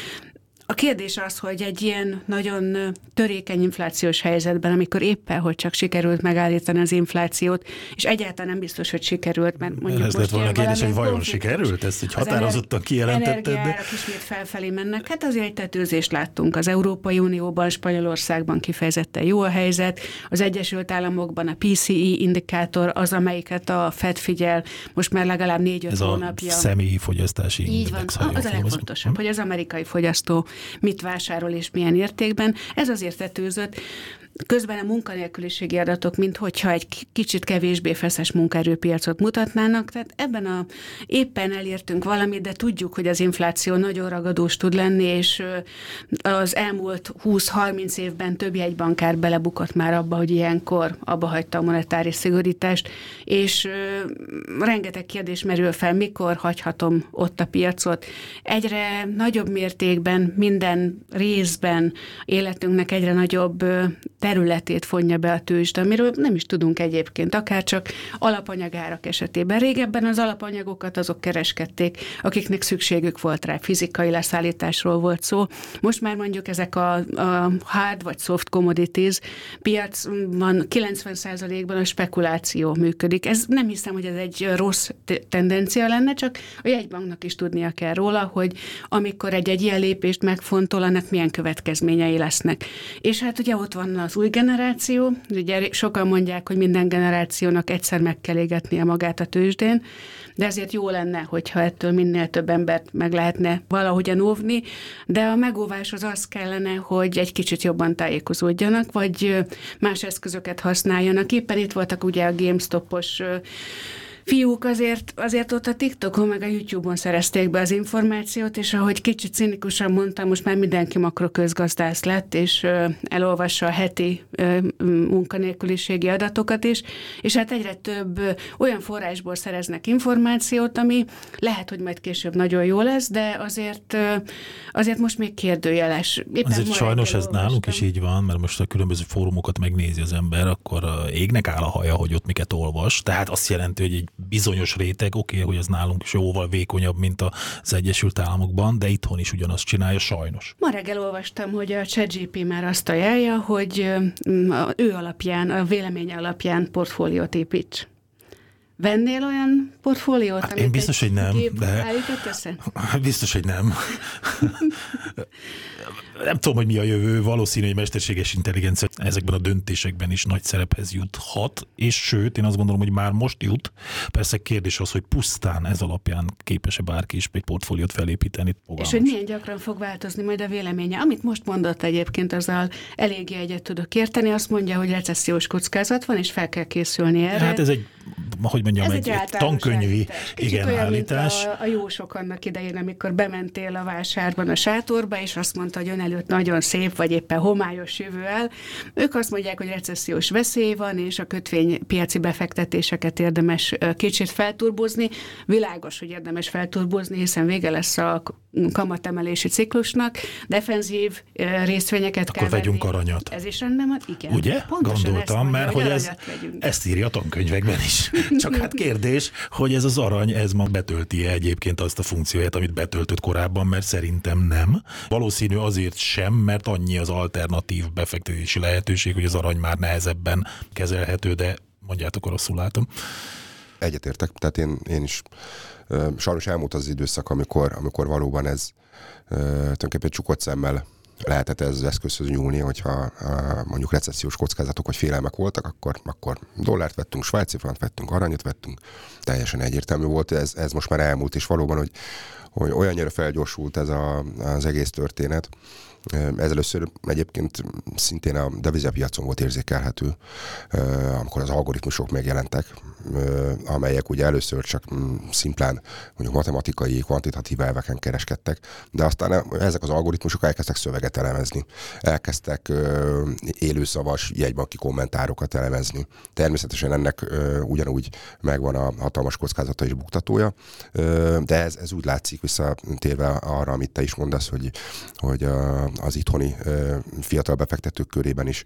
a kérdés az, hogy egy ilyen nagyon törékeny inflációs helyzetben, amikor éppen, hogy csak sikerült megállítani az inflációt, és egyáltalán nem biztos, hogy sikerült, mert mondjuk Ez lett volna a kérdés, hogy vajon sikerült? Ezt így határozottan kijelentetted? De... ismét felfelé mennek. Hát azért egy tetőzést láttunk. Az Európai Unióban, Spanyolországban kifejezetten jó a helyzet. Az Egyesült Államokban a PCE indikátor az, amelyiket a Fed figyel most már legalább négy-öt hónapja. Ez a személyi fogyasztási Így index, van. Az a legfontosabb, hogy az amerikai fogyasztó mit vásárol és milyen értékben. Ez azért tetőzött. Közben a munkanélküliségi adatok, mint hogyha egy kicsit kevésbé feszes munkaerőpiacot mutatnának, tehát ebben a éppen elértünk valamit, de tudjuk, hogy az infláció nagyon ragadós tud lenni, és az elmúlt 20-30 évben több jegybankár belebukott már abba, hogy ilyenkor abba hagyta a monetáris szigorítást, és rengeteg kérdés merül fel, mikor hagyhatom ott a piacot. Egyre nagyobb mértékben, minden részben életünknek egyre nagyobb területét fonja be a tőzsde, amiről nem is tudunk egyébként, akár csak alapanyagárak esetében. Régebben az alapanyagokat azok kereskedték, akiknek szükségük volt rá, fizikai leszállításról volt szó. Most már mondjuk ezek a, a hard vagy soft commodities piacban 90%-ban a spekuláció működik. Ez nem hiszem, hogy ez egy rossz tendencia lenne, csak a jegybanknak is tudnia kell róla, hogy amikor egy-egy ilyen lépést megfontol, annak milyen következményei lesznek. És hát ugye ott van az új generáció, ugye sokan mondják, hogy minden generációnak egyszer meg kell égetnie magát a tőzsdén, de ezért jó lenne, hogyha ettől minél több embert meg lehetne valahogyan óvni, de a megóvás az az kellene, hogy egy kicsit jobban tájékozódjanak, vagy más eszközöket használjanak. Éppen itt voltak ugye a GameStop-os fiúk azért, azért ott a TikTokon meg a YouTube-on szerezték be az információt, és ahogy kicsit cinikusan mondtam, most már mindenki makroközgazdász lett, és elolvassa a heti munkanélküliségi adatokat is, és hát egyre több olyan forrásból szereznek információt, ami lehet, hogy majd később nagyon jó lesz, de azért, azért most még kérdőjeles. Éppen azért sajnos ez nálunk is így van, mert most a különböző fórumokat megnézi az ember, akkor égnek áll a haja, hogy ott miket olvas. Tehát azt jelenti, hogy egy bizonyos réteg, oké, okay, hogy az nálunk is jóval vékonyabb, mint az Egyesült Államokban, de itthon is ugyanazt csinálja, sajnos. Ma reggel olvastam, hogy a ChatGP már azt ajánlja, hogy ő alapján, a vélemény alapján portfóliót építs. Vennél olyan portfóliót, hát én biztos, hogy nem, de... össze? Biztos, hogy nem. nem tudom, hogy mi a jövő, valószínű, hogy mesterséges intelligencia ezekben a döntésekben is nagy szerephez juthat, és sőt, én azt gondolom, hogy már most jut. Persze kérdés az, hogy pusztán ez alapján képes-e bárki is egy portfóliót felépíteni. Fogalmas. És hogy milyen gyakran fog változni majd a véleménye. Amit most mondott egyébként, azzal eléggé egyet tudok érteni. Azt mondja, hogy recessziós kockázat van, és fel kell készülni erre. Hát ez egy hogy mondjam, Ez egy, egy, tankönyvi Kicsit igen, olyan, állítás. Mint a, a jósok annak idején, amikor bementél a vásárban a sátorba, és azt mondta, hogy ön előtt nagyon szép, vagy éppen homályos jövő el. Ők azt mondják, hogy recessziós veszély van, és a kötvénypiaci befektetéseket érdemes kicsit felturbozni. Világos, hogy érdemes felturbozni, hiszen vége lesz a kamatemelési ciklusnak, defenzív részvényeket Akkor kell vegyünk venni. aranyat. Ez is rendben van? Igen. Ugye? Pontosan Gondoltam, mondja, mert hogy ez, aranyat vegyünk. ezt írja a tankönyvekben is. Csak hát kérdés, hogy ez az arany, ez ma betölti -e egyébként azt a funkcióját, amit betöltött korábban, mert szerintem nem. Valószínű azért sem, mert annyi az alternatív befektetési lehetőség, hogy az arany már nehezebben kezelhető, de mondjátok, rosszul látom. Egyetértek, tehát én, én is sajnos elmúlt az, időszak, amikor, amikor valóban ez tulajdonképpen csukott szemmel lehetett ez az eszközhöz nyúlni, hogyha mondjuk recessziós kockázatok vagy félelmek voltak, akkor, akkor dollárt vettünk, svájci frank vettünk, aranyat vettünk, teljesen egyértelmű volt, ez, ez most már elmúlt, és valóban, hogy, hogy olyannyira felgyorsult ez a, az egész történet, ez először egyébként szintén a devizapiacon volt érzékelhető, amikor az algoritmusok megjelentek, amelyek ugye először csak mm, szimplán mondjuk matematikai, kvantitatív elveken kereskedtek, de aztán ezek az algoritmusok elkezdtek szöveget elemezni, elkezdtek élőszavas jegybanki kommentárokat elemezni. Természetesen ennek ugyanúgy megvan a hatalmas kockázata és buktatója, de ez, ez úgy látszik visszatérve arra, amit te is mondasz, hogy, hogy az itthoni fiatal befektetők körében is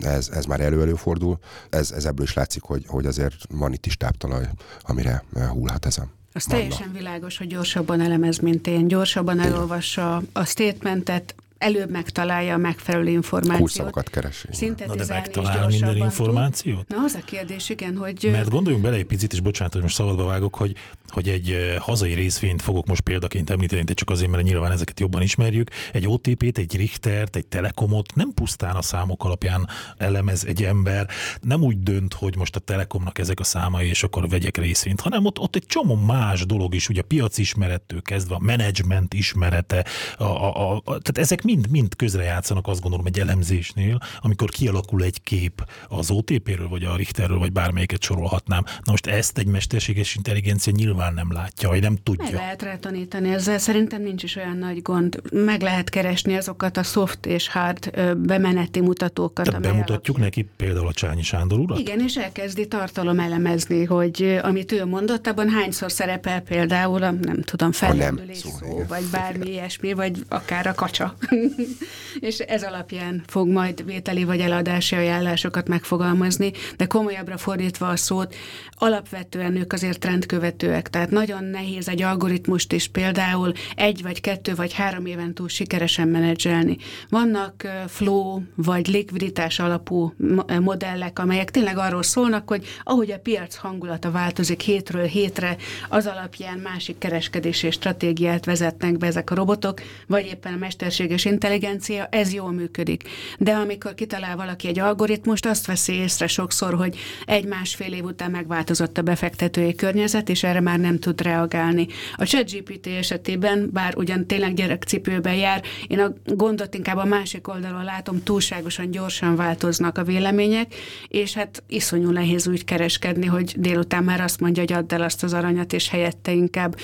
ez, ez már elő-előfordul. Ez, ez ebből is látszik, hogy, hogy azért van itt is táptalaj, amire hullhat ezen. Az teljesen világos, hogy gyorsabban elemez, mint én. Gyorsabban elolvassa a statementet, előbb megtalálja a megfelelő információt. Kulcsszavakat keres. Na de megtalál minden információt? Na az a kérdés, igen, hogy... Mert gondoljunk bele egy picit, és bocsánat, hogy most szabadba vágok, hogy, hogy egy hazai részvényt fogok most példaként említeni, de csak azért, mert nyilván ezeket jobban ismerjük. Egy OTP-t, egy Richtert, egy Telekomot nem pusztán a számok alapján elemez egy ember, nem úgy dönt, hogy most a Telekomnak ezek a számai, és akkor vegyek részvényt, hanem ott, ott egy csomó más dolog is, ugye a piac ismerettől kezdve, a menedzsment ismerete, a, a, a, tehát ezek mind, mind közrejátszanak azt gondolom egy elemzésnél, amikor kialakul egy kép az OTP-ről, vagy a Richterről, vagy bármelyiket sorolhatnám. Na most ezt egy mesterséges intelligencia nyilván nem látja, vagy nem tudja. Meg lehet retanítani ezzel, szerintem nincs is olyan nagy gond. Meg lehet keresni azokat a soft és hard bemeneti mutatókat. Tehát bemutatjuk alapján... neki például a Csányi Sándor urat? Igen, és elkezdi tartalom elemezni, hogy amit ő mondott, abban hányszor szerepel például a, nem tudom, fellendülés szó, szó vagy bármi ilyesmi, vagy akár a kacsa. és ez alapján fog majd vételi vagy eladási ajánlásokat megfogalmazni, de komolyabbra fordítva a szót, alapvetően ők azért trendkövetőek, tehát nagyon nehéz egy algoritmust is például egy vagy kettő vagy három éven túl sikeresen menedzselni. Vannak flow vagy likviditás alapú modellek, amelyek tényleg arról szólnak, hogy ahogy a piac hangulata változik hétről hétre, az alapján másik kereskedési stratégiát vezetnek be ezek a robotok, vagy éppen a mesterséges intelligencia, ez jól működik. De amikor kitalál valaki egy algoritmust, azt veszi észre sokszor, hogy egy-másfél év után megváltozott a befektetői környezet, és erre már nem tud reagálni. A ChatGPT esetében, bár ugyan tényleg gyerekcipőben jár, én a gondot inkább a másik oldalon látom, túlságosan gyorsan változnak a vélemények, és hát iszonyú nehéz úgy kereskedni, hogy délután már azt mondja, hogy add el azt az aranyat, és helyette inkább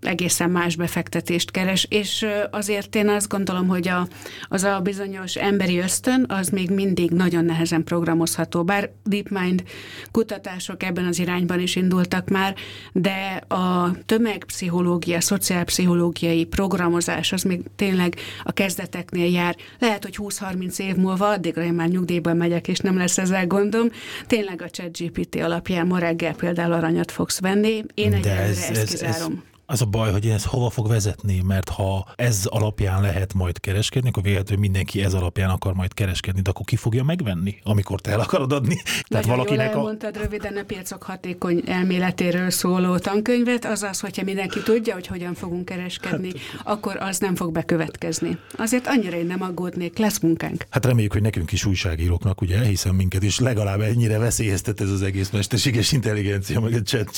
egészen más befektetést keres, és azért én azt gondolom, hogy a, az a bizonyos emberi ösztön, az még mindig nagyon nehezen programozható, bár DeepMind kutatások ebben az irányban is indultak már, de a tömegpszichológia, szociálpszichológiai programozás az még tényleg a kezdeteknél jár. Lehet, hogy 20-30 év múlva, addigra én már nyugdíjban megyek, és nem lesz ezzel gondom. Tényleg a ChatGPT alapján ma reggel például aranyat fogsz venni. Én egyelőre ez, ezt ez, kizárom. Ez az a baj, hogy ez hova fog vezetni, mert ha ez alapján lehet majd kereskedni, akkor véletlenül mindenki ez alapján akar majd kereskedni, de akkor ki fogja megvenni, amikor te el akarod adni? Tehát valakinek jól elmondtad a... röviden a piacok hatékony elméletéről szóló tankönyvet, azaz, hogyha mindenki tudja, hogy hogyan fogunk kereskedni, hát, akkor az nem fog bekövetkezni. Azért annyira én nem aggódnék, lesz munkánk. Hát reméljük, hogy nekünk is újságíróknak, ugye, hiszen minket is legalább ennyire veszélyeztet ez az egész mesterséges intelligencia, meg a chat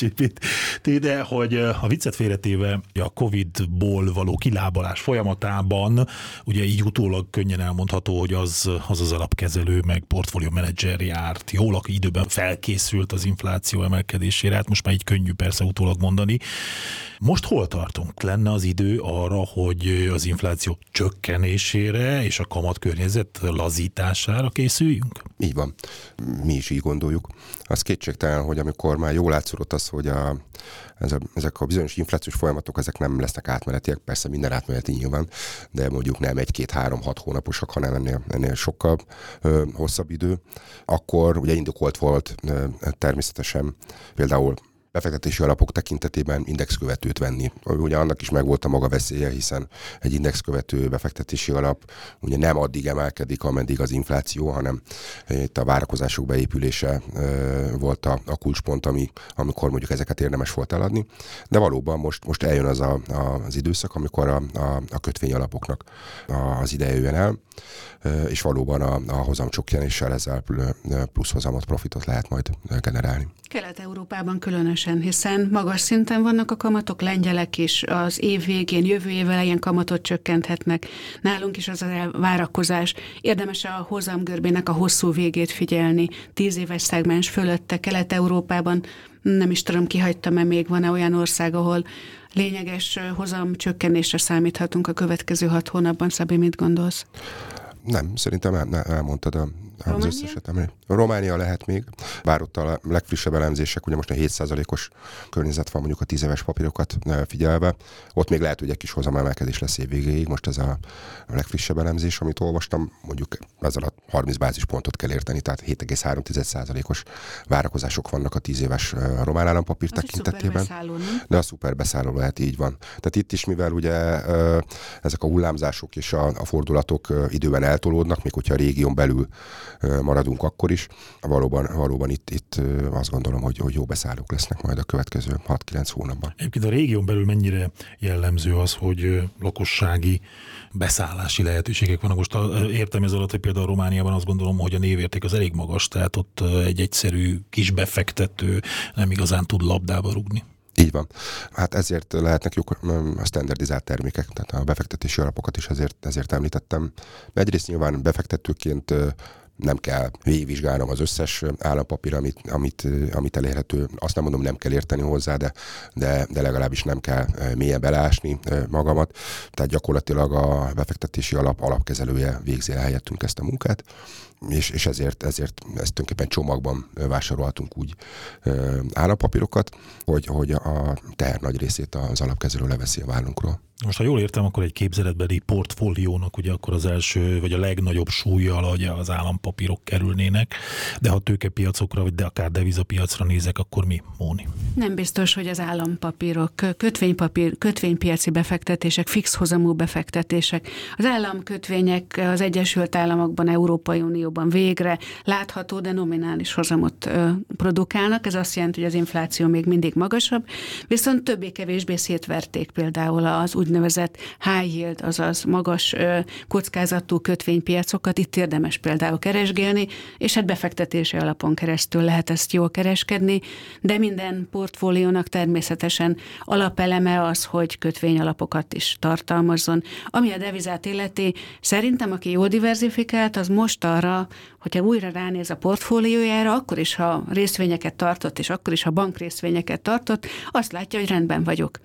de hogy a viccet félre félretéve a Covid-ból való kilábalás folyamatában, ugye így utólag könnyen elmondható, hogy az az, az alapkezelő, meg portfólió menedzser járt, jól aki időben felkészült az infláció emelkedésére, hát most már így könnyű persze utólag mondani. Most hol tartunk? Lenne az idő arra, hogy az infláció csökkenésére és a kamatkörnyezet lazítására készüljünk? Így van. Mi is így gondoljuk. Az kétségtelen, hogy amikor már jól látszódott az, hogy a, ez a, ezek a bizonyos inflációs folyamatok, ezek nem lesznek átmenetiek, persze minden átmeneti nyilván, de mondjuk nem egy-két-három-hat hónaposak, hanem ennél, ennél sokkal ö, hosszabb idő, akkor ugye indokolt volt ö, természetesen például befektetési alapok tekintetében indexkövetőt venni. Ugye annak is megvolt a maga veszélye, hiszen egy indexkövető befektetési alap ugye nem addig emelkedik, ameddig az infláció, hanem itt a várakozások beépülése volt a, a kulcspont, ami, amikor mondjuk ezeket érdemes volt eladni. De valóban most, most eljön az a, a, az időszak, amikor a, a, a kötvényalapoknak az ideje jön el, és valóban a, a hozam csökkenéssel ezzel plusz hozamot, profitot lehet majd generálni. Kelet-Európában különösen, hiszen magas szinten vannak a kamatok, lengyelek is az év végén, jövő év elején kamatot csökkenthetnek. Nálunk is az a várakozás. Érdemes a hozamgörbének a hosszú végét figyelni. Tíz éves szegmens fölötte Kelet-Európában, nem is tudom, kihagytam-e még, van-e olyan ország, ahol lényeges hozam csökkenésre számíthatunk a következő hat hónapban. Szabi, mit gondolsz? Nem, szerintem el, elmondtad a, az összes esetemre. Románia lehet még, bár ott a legfrissebb elemzések, ugye most a 7%-os környezet van mondjuk a 10 éves papírokat figyelve, ott még lehet, hogy egy kis hozamemelkedés lesz év végéig, most ez a, a legfrissebb elemzés, amit olvastam, mondjuk ezzel a 30 bázispontot kell érteni, tehát 7,3%-os várakozások vannak a 10 éves román állampapír az tekintetében. De a szuper beszálló lehet, így van. Tehát itt is, mivel ugye ezek a hullámzások és a, a fordulatok időben eltolódnak, még hogyha a régión belül maradunk akkor is. Valóban, valóban itt, itt azt gondolom, hogy, hogy jó beszállók lesznek majd a következő 6-9 hónapban. Egyébként a régión belül mennyire jellemző az, hogy lakossági beszállási lehetőségek vannak. Most értem ez alatt, hogy például Romániában azt gondolom, hogy a névérték az elég magas, tehát ott egy egyszerű kis befektető nem igazán tud labdába rugni. Így van. Hát ezért lehetnek jók a standardizált termékek, tehát a befektetési alapokat is ezért, ezért említettem. Egyrészt nyilván befektetőként nem kell végigvizsgálnom az összes állampapír, amit, amit, amit elérhető. Azt nem mondom, nem kell érteni hozzá, de, de, de legalábbis nem kell mélyen beleásni magamat. Tehát gyakorlatilag a befektetési alap alapkezelője végzi el helyettünk ezt a munkát és, és ezért, ezért ezt tulajdonképpen csomagban vásárolhatunk úgy állampapírokat, hogy, hogy a teher nagy részét az alapkezelő leveszi a vállunkról. Most, ha jól értem, akkor egy képzeletbeli portfóliónak ugye akkor az első, vagy a legnagyobb súlya ugye az állampapírok kerülnének, de ha tőkepiacokra, vagy de akár devizapiacra nézek, akkor mi, Móni? Nem biztos, hogy az állampapírok, kötvénypapír, kötvénypiaci befektetések, fix hozamú befektetések, az államkötvények az Egyesült Államokban, Európai Unióban végre látható, de nominális hozamot produkálnak. Ez azt jelenti, hogy az infláció még mindig magasabb, viszont többé-kevésbé szétverték például az úgynevezett high yield, azaz magas kockázatú kötvénypiacokat itt érdemes például keresgélni, és hát befektetési alapon keresztül lehet ezt jól kereskedni, de minden portfóliónak természetesen alapeleme az, hogy kötvényalapokat is tartalmazzon. Ami a devizát illeti, szerintem aki jól diversifikált, az most arra, hogyha újra ránéz a portfóliójára, akkor is, ha részvényeket tartott, és akkor is, ha bankrészvényeket tartott, azt látja, hogy rendben vagyok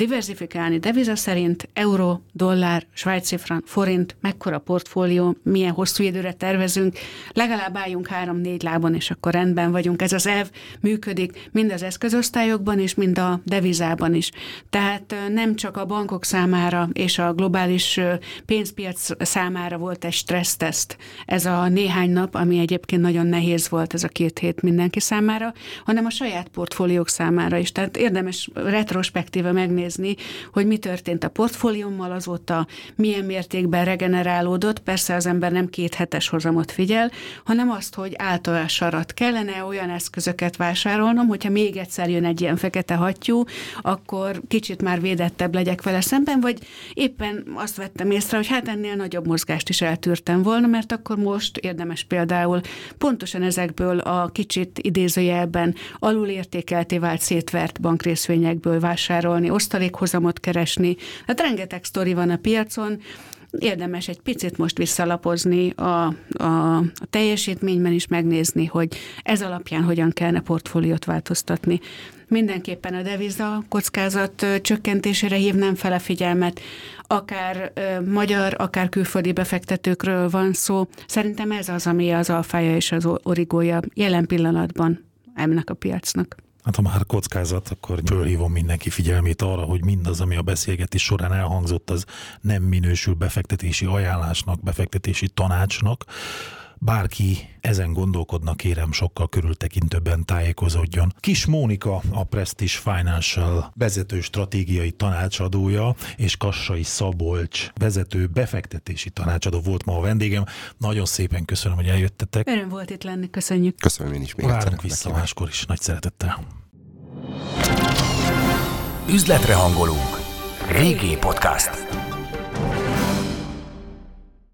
diversifikálni deviza szerint, euró, dollár, svájci frank, forint, mekkora portfólió, milyen hosszú időre tervezünk, legalább álljunk három-négy lábon, és akkor rendben vagyunk. Ez az elv működik mind az eszközosztályokban is, mind a devizában is. Tehát nem csak a bankok számára és a globális pénzpiac számára volt egy stresszteszt ez a néhány nap, ami egyébként nagyon nehéz volt ez a két hét mindenki számára, hanem a saját portfóliók számára is. Tehát érdemes retrospektíve megnézni, megnézni, hogy mi történt a portfóliómmal azóta, milyen mértékben regenerálódott. Persze az ember nem két hetes hozamot figyel, hanem azt, hogy általás sarat kellene olyan eszközöket vásárolnom, hogyha még egyszer jön egy ilyen fekete hattyú, akkor kicsit már védettebb legyek vele szemben, vagy éppen azt vettem észre, hogy hát ennél nagyobb mozgást is eltűrtem volna, mert akkor most érdemes például pontosan ezekből a kicsit idézőjelben alulértékelté vált szétvert bankrészvényekből vásárolni, osztalékhozamot keresni. Hát rengeteg sztori van a piacon, érdemes egy picit most visszalapozni a, a, a teljesítményben is megnézni, hogy ez alapján hogyan kellene portfóliót változtatni. Mindenképpen a deviza kockázat csökkentésére hívnám fel a figyelmet, akár magyar, akár külföldi befektetőkről van szó. Szerintem ez az, ami az alfája és az origója jelen pillanatban ennek a piacnak. Hát ha már kockázat, akkor fölhívom mindenki figyelmét arra, hogy mindaz, ami a beszélgetés során elhangzott, az nem minősül befektetési ajánlásnak, befektetési tanácsnak. Bárki ezen gondolkodnak, kérem sokkal körültekintőbben tájékozódjon. Kis Mónika, a Prestige Financial vezető stratégiai tanácsadója, és Kassai Szabolcs vezető befektetési tanácsadó volt ma a vendégem. Nagyon szépen köszönöm, hogy eljöttetek. Öröm volt itt lenni, köszönjük. Köszönöm én is még Várunk vissza Megkívánok. máskor is, nagy szeretettel. Üzletre hangolunk. VG Podcast.